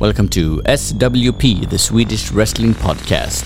Welcome to SWP, the Swedish Wrestling Podcast.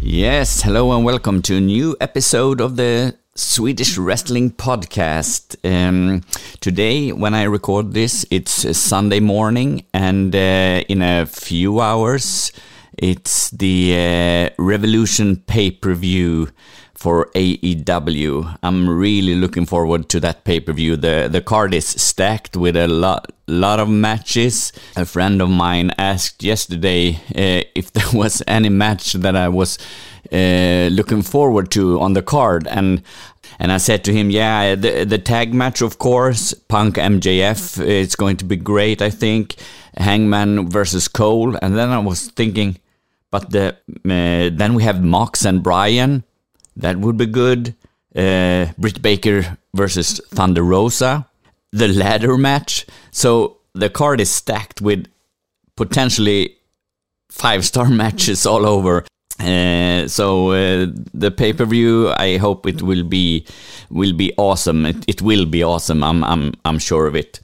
Yes, hello and welcome to a new episode of the Swedish Wrestling Podcast. Um, today, when I record this, it's Sunday morning, and uh, in a few hours, it's the uh, Revolution pay per view for AEW. I'm really looking forward to that pay per view. The the card is stacked with a lot lot of matches. A friend of mine asked yesterday uh, if there was any match that I was uh, looking forward to on the card, and and I said to him, yeah, the the tag match, of course, Punk MJF. It's going to be great, I think. Hangman versus Cole, and then I was thinking, but the uh, then we have Mox and Bryan that would be good. Uh, Britt Baker versus Thunder Rosa, the ladder match. So the card is stacked with potentially five star matches all over. Uh, so uh, the pay per view, I hope it will be will be awesome. It, it will be awesome. I'm I'm I'm sure of it.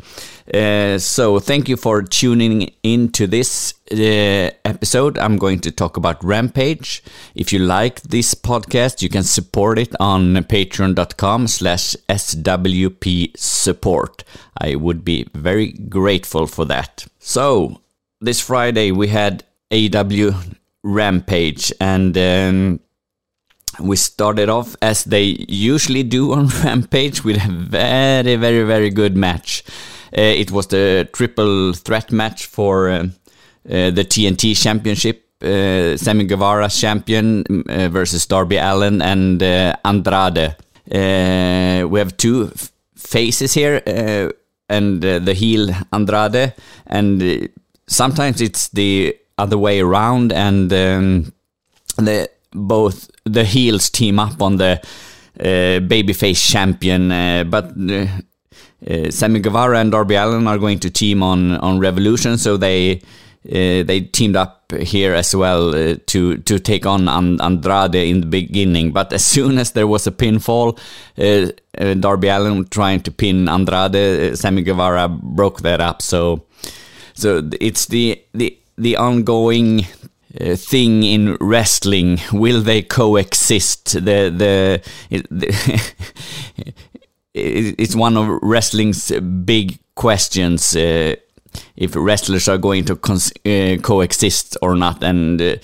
Uh, so thank you for tuning in to this uh, episode. I'm going to talk about Rampage. If you like this podcast, you can support it on patreon.com slash swp support. I would be very grateful for that. So this Friday we had AEW Rampage and um, we started off as they usually do on Rampage with a very, very, very good match. Uh, it was the triple threat match for uh, uh, the TNT Championship. Sammy Guevara champion uh, versus Darby Allin and Andrade. we have two faces here, and the heel Andrade, and sometimes it's the other way around, and um, the both the heels team up on the uh, babyface champion, uh, but uh, uh, Sammy Guevara and Darby Allin are going to team on on Revolution, so they uh, they teamed up here as well uh, to to take on Andrade in the beginning. But as soon as there was a pinfall, uh, uh, Darby Allin trying to pin Andrade, Sammy Guevara broke that up. So so it's the the the ongoing uh, thing in wrestling will they coexist the the, the it's one of wrestling's big questions uh, if wrestlers are going to uh, coexist or not. And uh,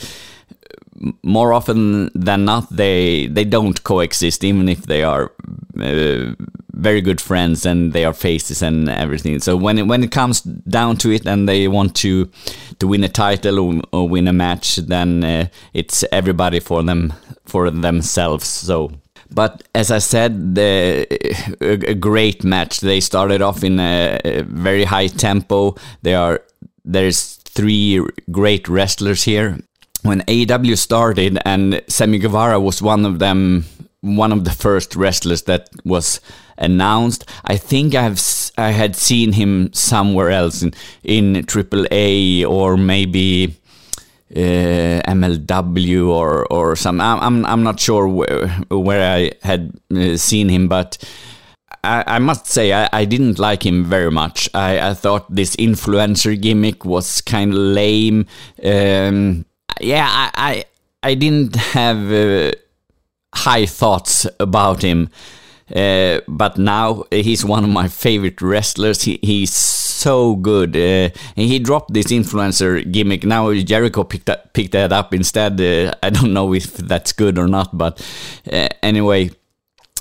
more often than not they they don't coexist even if they are uh, very good friends and they are faces and everything. So when it, when it comes down to it and they want to to win a title or, or win a match then uh, it's everybody for them for themselves. So but as I said, the, a, a, great match. They started off in a, a very high tempo. There are there's three great wrestlers here. When AEW started, and Sammy Guevara was one of them, one of the first wrestlers that was announced. I think I've I had seen him somewhere else in in AAA or maybe uh, MLW or or some. I'm I'm not sure where where I had uh, seen him, but. I, I must say I, I, didn't like him very much. I, I thought this influencer gimmick was kind of lame. Um, yeah, I, I, I didn't have uh, high thoughts about him. Uh, but now he's one of my favorite wrestlers. He, he's so good. Uh, he dropped this influencer gimmick. Now Jericho picked that, picked that up instead. Uh, I don't know if that's good or not, but uh, anyway.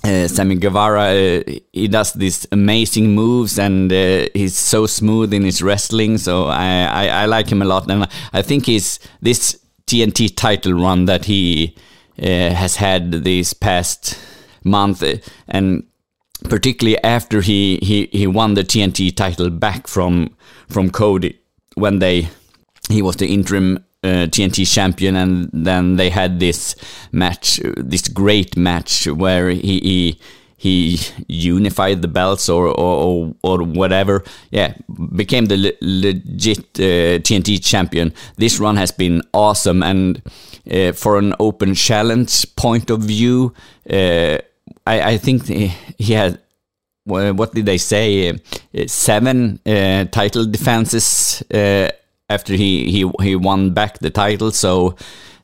Uh, Sammy Guevara, he does these amazing moves and he's so smooth in his wrestling. So I, I, I, like him a lot, and I think he's this TNT title run that he has had these past month, and particularly after he, he, he won the TNT title back from from Cody when they he was the interim uh, TNT champion, and then they had this match, this great match where he he, he unified the belts or, or or whatever. Yeah, became the le legit uh, TNT champion. This run has been awesome, and uh, for an open challenge point of view. Uh, I, I think he had what did they say? seven title defenses after he, he he won back the title. So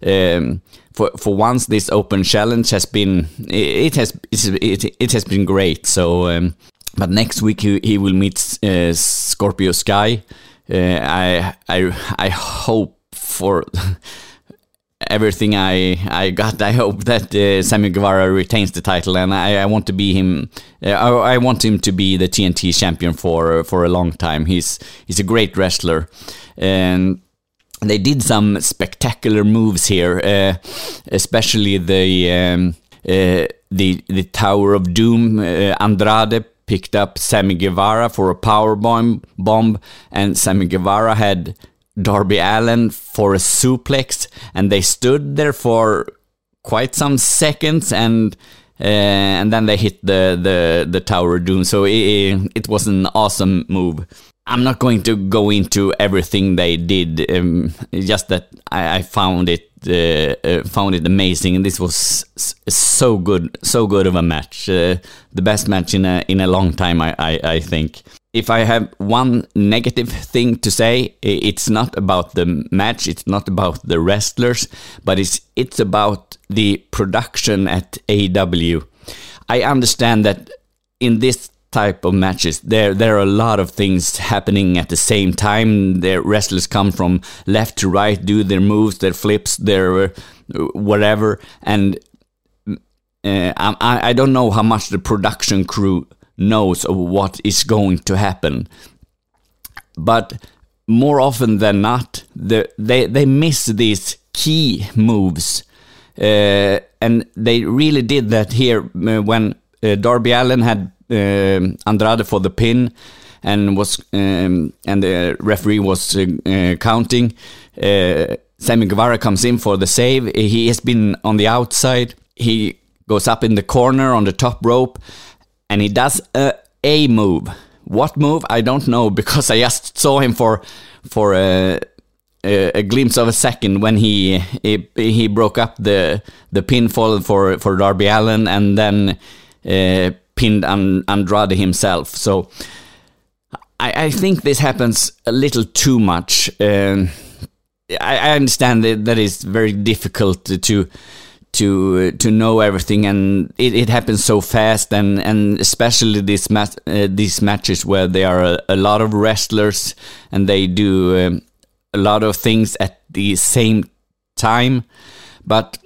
um, for for once, this open challenge has been it has it, it has been great. So, um, but next week he, he will meet uh, Scorpio Sky. Uh, I I I hope for. everything I I got. I hope that uh, Sammy Guevara retains the title, and I, I want to be him. Uh, I, I, want him to be the TNT champion for for a long time. He's he's a great wrestler, and they did some spectacular moves here, uh, especially the um, uh, the the Tower of Doom. Uh, Andrade picked up Sammy Guevara for a power bomb, bomb, and Sammy Guevara had Darby Allin for a suplex, and they stood there for quite some seconds, and uh, and then they hit the the the Tower Doom. So it, it was an awesome move. I'm not going to go into everything they did. Um, just that I, I found it uh, uh, found it amazing, and this was so good, so good of a match. Uh, the best match in a in a long time, I, I, I think. If I have one negative thing to say, it's not about the match, it's not about the wrestlers, but it's it's about the production at AEW. I understand that in this type of matches. There, there are a lot of things happening at the same time. The wrestlers come from left to right, do their moves, their flips, their uh, whatever, and uh, I, I don't know how much the production crew knows what is going to happen, but more often than not, the, they they miss these key moves. Uh, and they really did that here uh, when uh, Darby Allin had uh, Andrade for the pin and was um, and the referee was uh, counting. Uh, Sammy Guevara comes in for the save. He has been on the outside. He goes up in the corner on the top rope, and he does a A move. What move? I don't know because I just saw him for for a, a, a glimpse of a second when he, he he broke up the the pinfall for for Darby Allin and then uh, pinned Andrade himself. So I, I, think this happens a little too much. Um, I, I, understand that that is very difficult to to to know everything, and it, it happens so fast, and and especially these mat uh, these matches where there are a, a, lot of wrestlers and they do um, a lot of things at the same time. But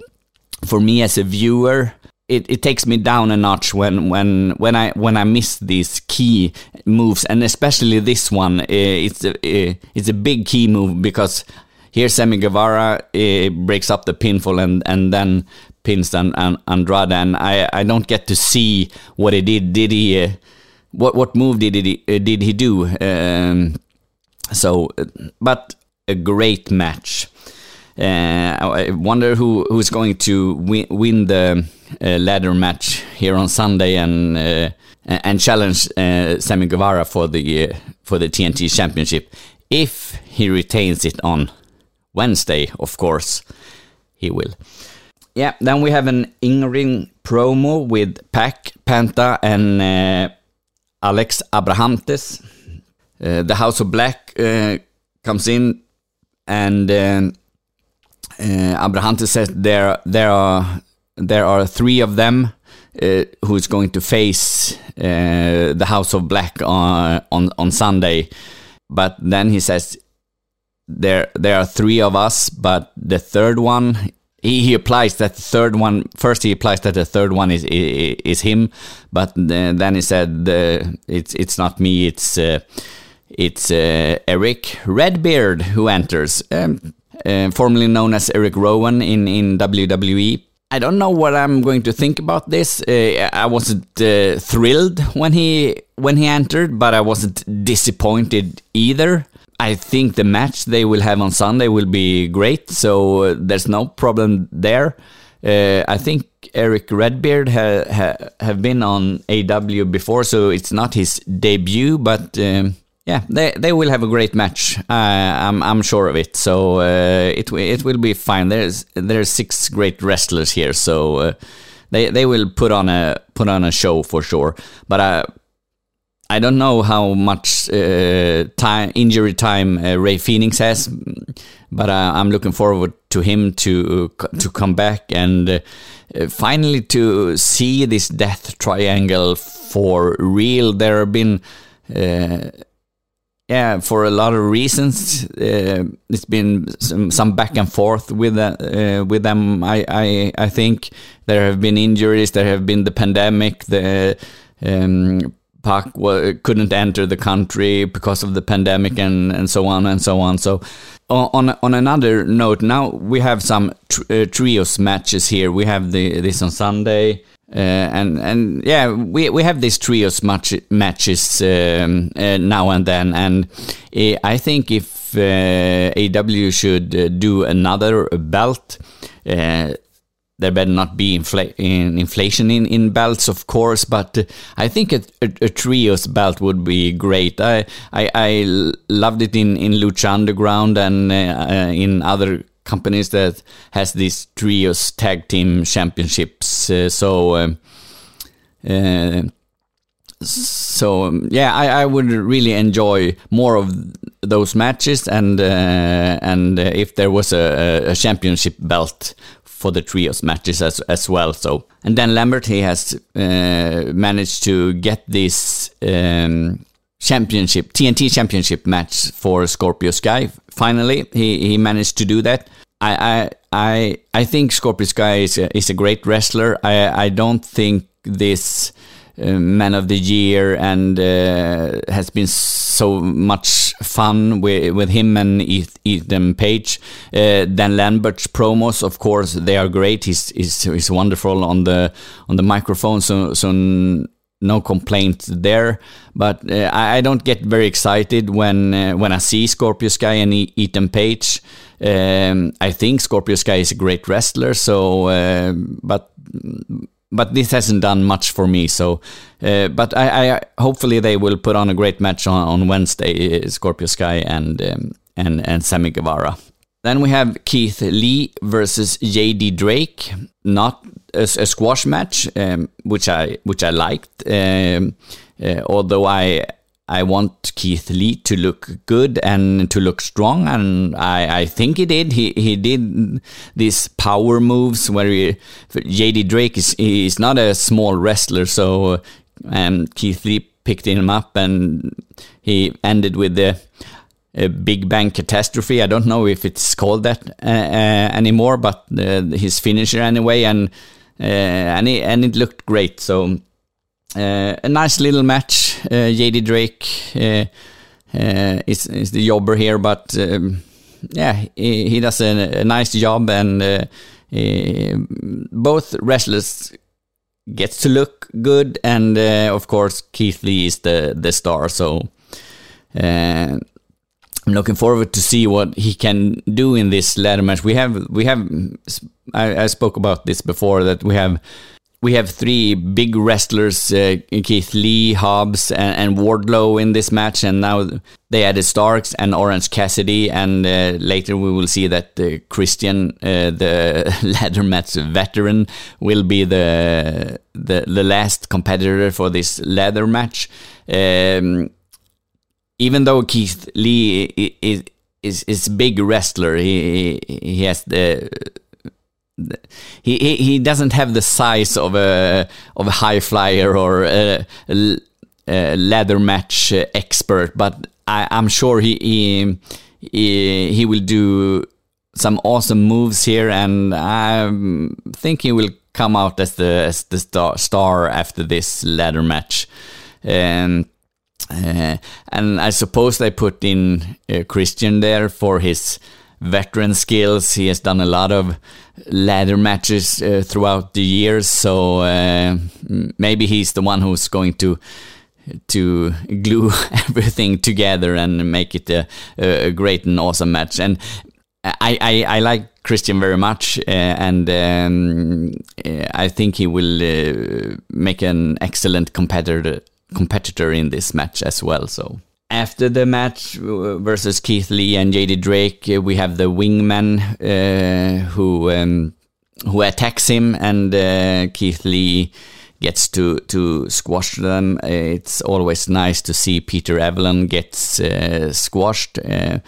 for me as a viewer, it, it takes me down a notch when when when I when I miss these key moves and especially this one. Eh, it's a eh, it's a big key move because here Sammy Guevara uh, breaks up the pinfall and and then pins and, and Andrade and I I don't get to see what he did. Did he uh, what what move did he uh, did he do? Um, so, but a great match. I wonder who who's going to win, win the uh, ladder match here on Sunday and uh, and challenge uh, Sammy Guevara for the for the TNT Championship if he retains it on Wednesday. Of course, he will. Yeah, then we have an in-ring promo with Pac, Penta, and uh, Alex Abrahantes. Uh, the House of Black uh, comes in, and uh, Abrahantes says there there are there are three of them uh, who's going to face uh, the House of Black on, on on Sunday. But then he says there there are three of us, but the third one he, he applies that the third one first he applies that the third one is is, is him, but then he said the, it's it's not me, it's uh, it's uh, Eric Redbeard who enters. Um, uh, formerly known as Eric Rowan in, in WWE, I don't know what I'm going to think about this. Uh, I wasn't uh, thrilled when he when he entered, but I wasn't disappointed either. I think the match they will have on Sunday will be great, so uh, there's no problem there. Uh, I think Eric Redbeard ha, ha, have been on AEW before, so it's not his debut, but um, yeah, they they will have a great match. I'm I'm sure of it. So uh, it it will be fine. There's there's six great wrestlers here, so uh, they they will put on a put on a show for sure. But I don't know how much uh, time injury time uh, Rey Fenix has, but uh, I'm looking forward to him to to come back and uh, finally to see this death triangle for real. There have been. Uh, yeah, for a lot of reasons, uh, it's been some, some, back and forth with with them. I, I I think there have been injuries. There have been the pandemic. The um, Pac couldn't enter the country because of the pandemic and, and so on and so on. So, on on another note, now we have some tr uh, trios matches here. We have the this on Sunday, uh, and and yeah, we we have these trios match, matches um, uh, now and then, and uh, I think if uh, AEW should uh, do another belt there better not be in inflation in, in belts, of course, but uh, I think a, a, a, trios belt would be great. I I, I loved it in, in Lucha Underground and uh, in other companies that has these trios tag team championships. Uh, so. Um, uh, so um, yeah, I, I would really enjoy more of those matches, and uh, and uh, if there was a, a championship belt for the trios matches as as well. So and then Lambert he has uh, managed to get this um, championship TNT championship match for Scorpio Sky. Finally, he he managed to do that. I I I, I think Scorpio Sky is a, is a great wrestler. I I don't think this man of the year and uh, has been so much fun with with him and Ethan Page. Uh, Dan Lambert's promos, of course, they are great. He's, he's he's wonderful on the on the microphone. So so no complaint there. But uh, I, I, don't get very excited when uh, when I see Scorpio Sky and Ethan Page. Um, I think Scorpio Sky is a great wrestler. So, uh, but but this hasn't done much for me. So, uh, but I, I, hopefully they will put on a great match on, on Wednesday, uh, Scorpio Sky and um, and and Sammy Guevara. Then we have Keith Lee versus JD Drake, not a, a squash match, um, which I which I liked. Um, uh, although I I want Keith Lee to look good and to look strong, and I, I think he did. He he did these power moves where he, JD Drake is is not a small wrestler, so um, Keith Lee picked him up and he ended with the Big Bang Catastrophe. I don't know if it's called that uh, uh, anymore, but uh, his finisher anyway, and uh, and it, and it looked great. So a nice little match. Uh, JD Drake uh, is, is the jobber here, but um, yeah, he, he, does a, a, nice job, and both wrestlers gets to look good, and of course Keith Lee is the the star. So. I'm looking forward to see what he can do in this ladder match. We have, we have, I, I spoke about this before that we have we have three big wrestlers, uh, Keith Lee, Hobbs, and, and, Wardlow in this match, and now they added Starks and Orange Cassidy, and uh, later we will see that uh, Christian, the ladder match veteran, will be the, the the last competitor for this ladder match. Um, even though Keith Lee is is is big wrestler, he he has the he, he doesn't have the size of a of a high flyer or a, a ladder match expert, but I, am sure he, he he will do some awesome moves here, and I think he will come out as the as the star, star after this ladder match. And uh, and I suppose they put in uh, Christian there for his veteran skills. He has done a lot of ladder matches uh, throughout the years, so uh, maybe he's the one who's going to to glue everything together and make it a, a great and awesome match. And I, I, I like Christian very much, uh, and um, I think he will uh, make an excellent competitor competitor in this match as well. So after the match uh, versus Keith Lee and JD Drake, uh, we have the wingman uh, who um, who attacks him, and uh, Keith Lee gets to to squash them. It's always nice to see Peter Avalon gets uh, squashed. Uh,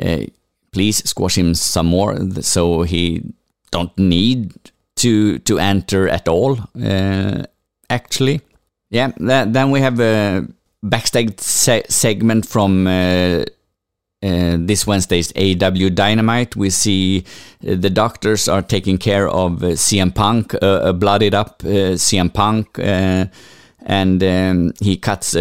uh, please squash him some more, so he don't need to to enter at all. Uh, actually, yeah. then we have a backstage se segment from uh, uh, this Wednesday's AEW Dynamite, we see uh, the doctors are taking care of uh, CM Punk, uh, a bloodied up uh, CM Punk, uh, and um, he cuts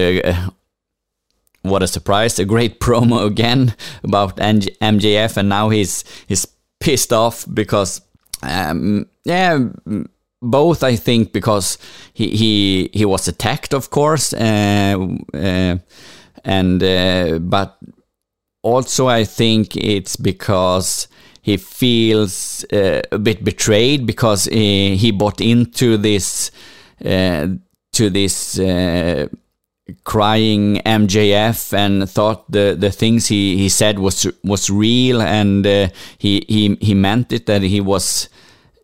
what a surprise, a great promo again about MJF, and now he's he's pissed off because um, yeah. Both, I think, because he he, he was attacked, of course, and but also I think it's because he feels uh, a bit betrayed because he, he bought into this uh, to this uh, crying MJF and thought the the things he, he said was was real and uh, he he he meant it that he was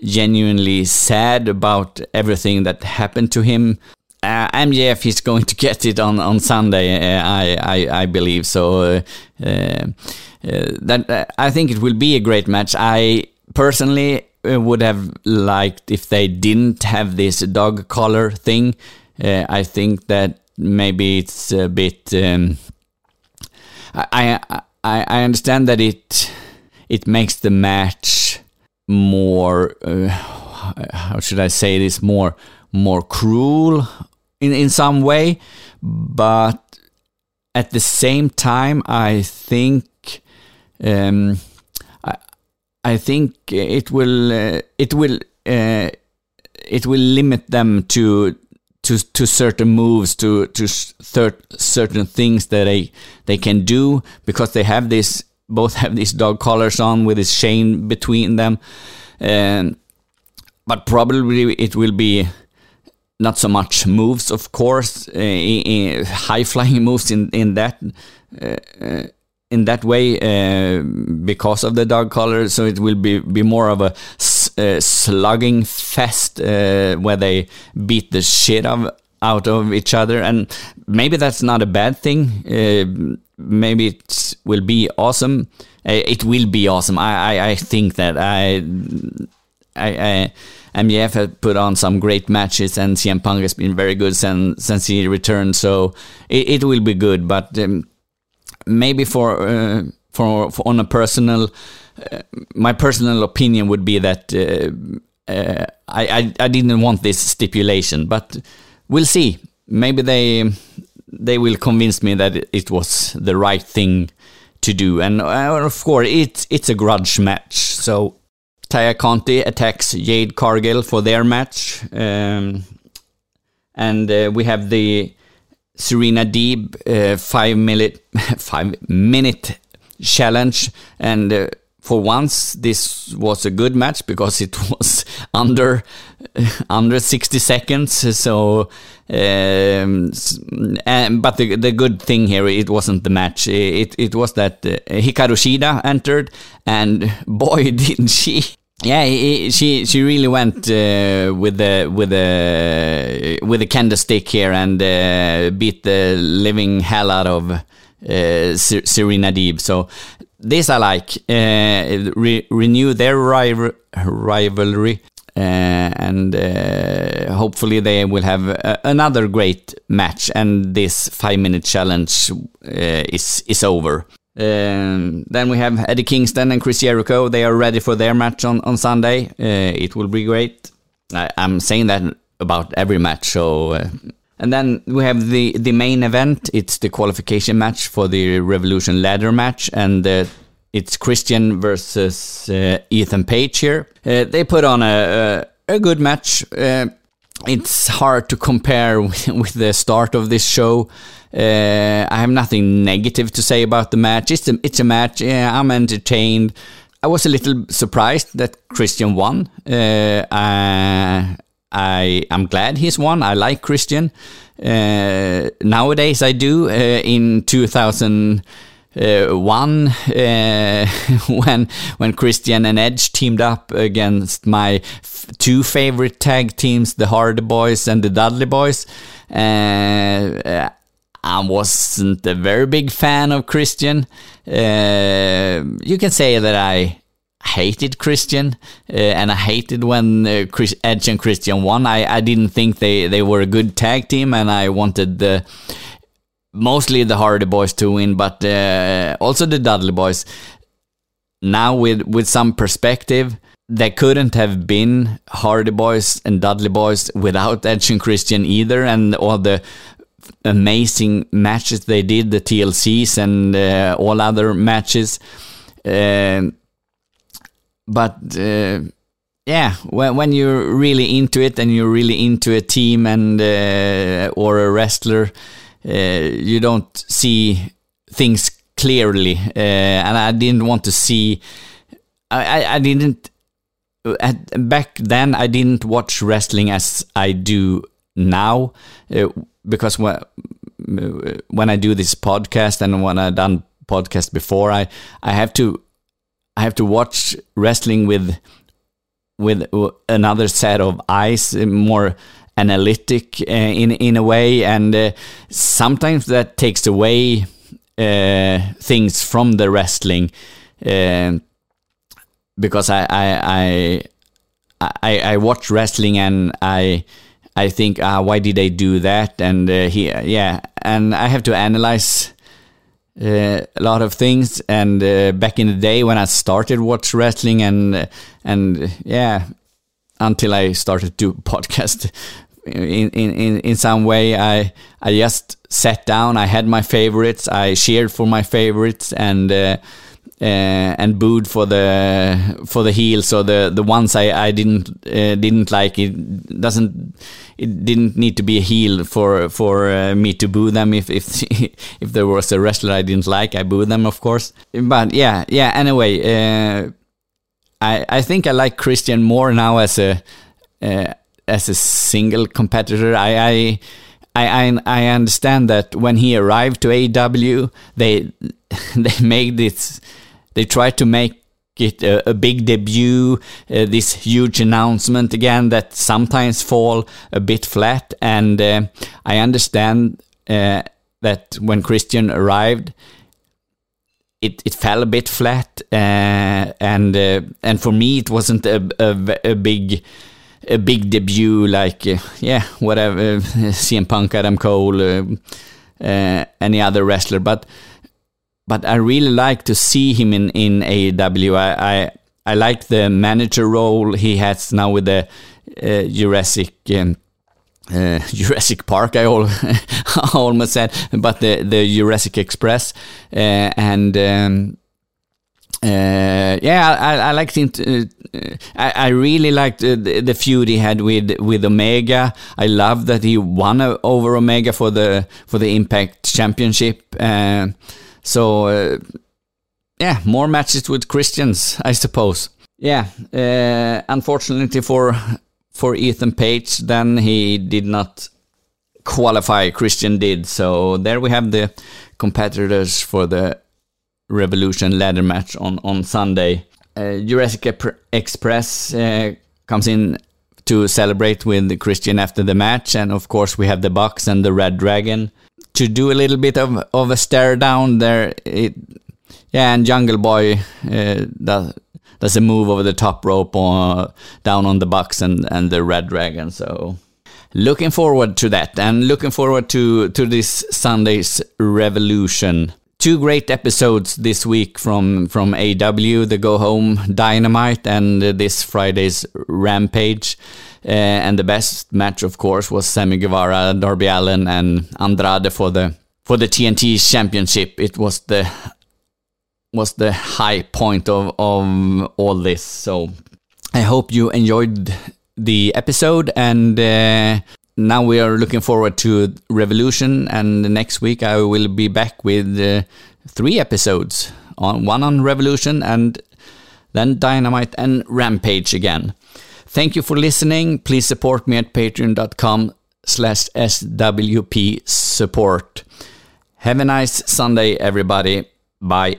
genuinely sad about everything that happened to him uh, MJF is going to get it on on Sunday. Uh, I, I, I believe so. Uh, uh, uh that uh, I think it will be a great match. I personally would have liked if they didn't have this dog collar thing. I think that maybe it's a bit. Um, I, I I understand that it it makes the match more. how should I say this? More more cruel in in some way, but at the same time, I think um, I, I think it will uh, it will uh, it will limit them to to to certain moves to to certain things that they they can do because they have this both have these dog collars on with this chain between them but probably it will be not so much moves, of course, uh, high flying moves in in that uh, uh, in that way uh, because of the dog collar. So it will be be more of a uh, slugging fest where they beat the shit of out of each other, and maybe that's not a bad thing. maybe it will be awesome. it will be awesome. I, I, I think that I I, I MJF had put on some great matches, and CM Punk has been very good since since he returned. So it, it will be good, but um, maybe for, uh, for, for on a personal, uh, my personal opinion would be that uh, uh, I, I I didn't want this stipulation, but we'll see. Maybe they they will convince me that it was the right thing to do, and uh, of course it's it's a grudge match, so Taya Conti attacks Jade Cargill for their match. Um, and uh, we have the Serena Deeb uh, five minute five minute challenge, and uh, for once this was a good match because it was under under 60 seconds. So, um, and, but the the good thing here it wasn't the match. It it was that uh, Hikaru Shida entered, and boy didn't she yeah, she she really went uh, with the with the with the candlestick here and uh, beat the living hell out of uh, Serena Deeb. So this I like. Uh, re renew their rival rivalry, uh, and uh, hopefully they will have another great match. And this five minute challenge is is over. Um, then we have Eddie Kingston and Chris Jericho. They are ready for their match on, on Sunday. Uh, it will be great. I, am saying that about every match. So, uh, and then we have the the main event. It's the qualification match for the Revolution ladder match, and uh, it's Christian versus uh, Ethan Page here. Uh, they put on a a, a good match. Uh, it's hard to compare with, with the start of this show. Uh, I have nothing negative to say about the match. It's a, it's a match. Yeah, I'm entertained. I was a little surprised that Christian won. Uh, I am glad he's won. I like Christian. Uh, nowadays, I do. Uh, in 2001, uh, when when Christian and Edge teamed up against my two favorite tag teams, the Hardy Boys and the Dudley Boys. Uh, I wasn't a very big fan of Christian. Uh, you can say that I hated Christian, uh, and I hated when uh, Chris, Edge and Christian won. I, I didn't think they, they were a good tag team, and I wanted the mostly the Hardy Boys to win, but uh, also the Dudley Boys. Now with with some perspective, there couldn't have been Hardy Boys and Dudley Boys without Edge and Christian either, and all the amazing matches they did, the TLCs and uh, all other matches. Uh, but uh, yeah, when, when you're really into it and you're really into a team and uh, or a wrestler, uh, you don't see things clearly, uh, and I didn't want to see. I, I, I didn't at, back then. I didn't watch wrestling as I do now uh, because when when I do this podcast and when I done podcast before, I I have to I have to watch wrestling with with another set of eyes, more analytic uh, in in a way, and uh, sometimes that takes away uh, things from the wrestling because I I, I I I watch wrestling and I I think ah why did they do that? And uh, he yeah. And I have to analyze uh, a lot of things. And uh, back in the day when I started watch wrestling, and and yeah, until I started to podcast in in in some way, I I just sat down. I had my favorites. I cheered for my favorites, and. Uh, and booed for the for the heels or the the ones I I didn't uh, didn't like. It doesn't it didn't need to be a heel for for uh, me to boo them. If if if there was a wrestler I didn't like, I booed them, of course. But yeah, yeah. Anyway, uh, I I think I like Christian more now as a uh, as a single competitor. I. I I, I, I understand that when he arrived to AEW, they they made this they tried to make it a, a big debut, uh, this huge announcement again that sometimes fall a bit flat. And uh, I understand uh, that when Christian arrived, it, it fell a bit flat, uh, and uh, and for me it wasn't a, a, a big a big debut like uh, yeah whatever CM Punk, Adam Cole, any other wrestler, but but I really like to see him in in AEW. I I, I like the manager role he has now with the uh, Jurassic. Um, uh, Jurassic Park, I, all, almost said, but the the Jurassic Express, uh, and um, uh, yeah, I, I liked him. To, uh, I, I, really liked the, the, feud he had with with Omega. I love that he won over Omega for the for the Impact Championship. So uh, yeah, more matches with Christians, I suppose. Yeah, uh, unfortunately for for Ethan Page, then he did not qualify. Christian did. So there we have the competitors for the Revolution ladder match on on Sunday. Uh, Jurassic Express uh, comes in to celebrate with the Christian after the match, and of course we have the Bucks and the Red Dragon to do a little bit of, of a stare down there. It, yeah, and Jungle Boy uh, does, does a move over the top rope on, down on the Bucks and, and the Red Dragon. So looking forward to that and looking forward to, to this Sunday's Revolution. Two great episodes this week from, from AEW, the Go Home Dynamite, and this Friday's Rampage. Uh, and the best match, of course, was Sammy Guevara, Darby Allin, and Andrade for the for the TNT Championship. It was the was the high point of of all this. So I hope you enjoyed the episode and. Uh, now we are looking forward to Revolution, and next week I will be back with uh, three episodes on one on Revolution and then Dynamite and Rampage again. Thank you for listening. Please support me at patreon.com slash swp support. Have a nice Sunday, everybody. Bye.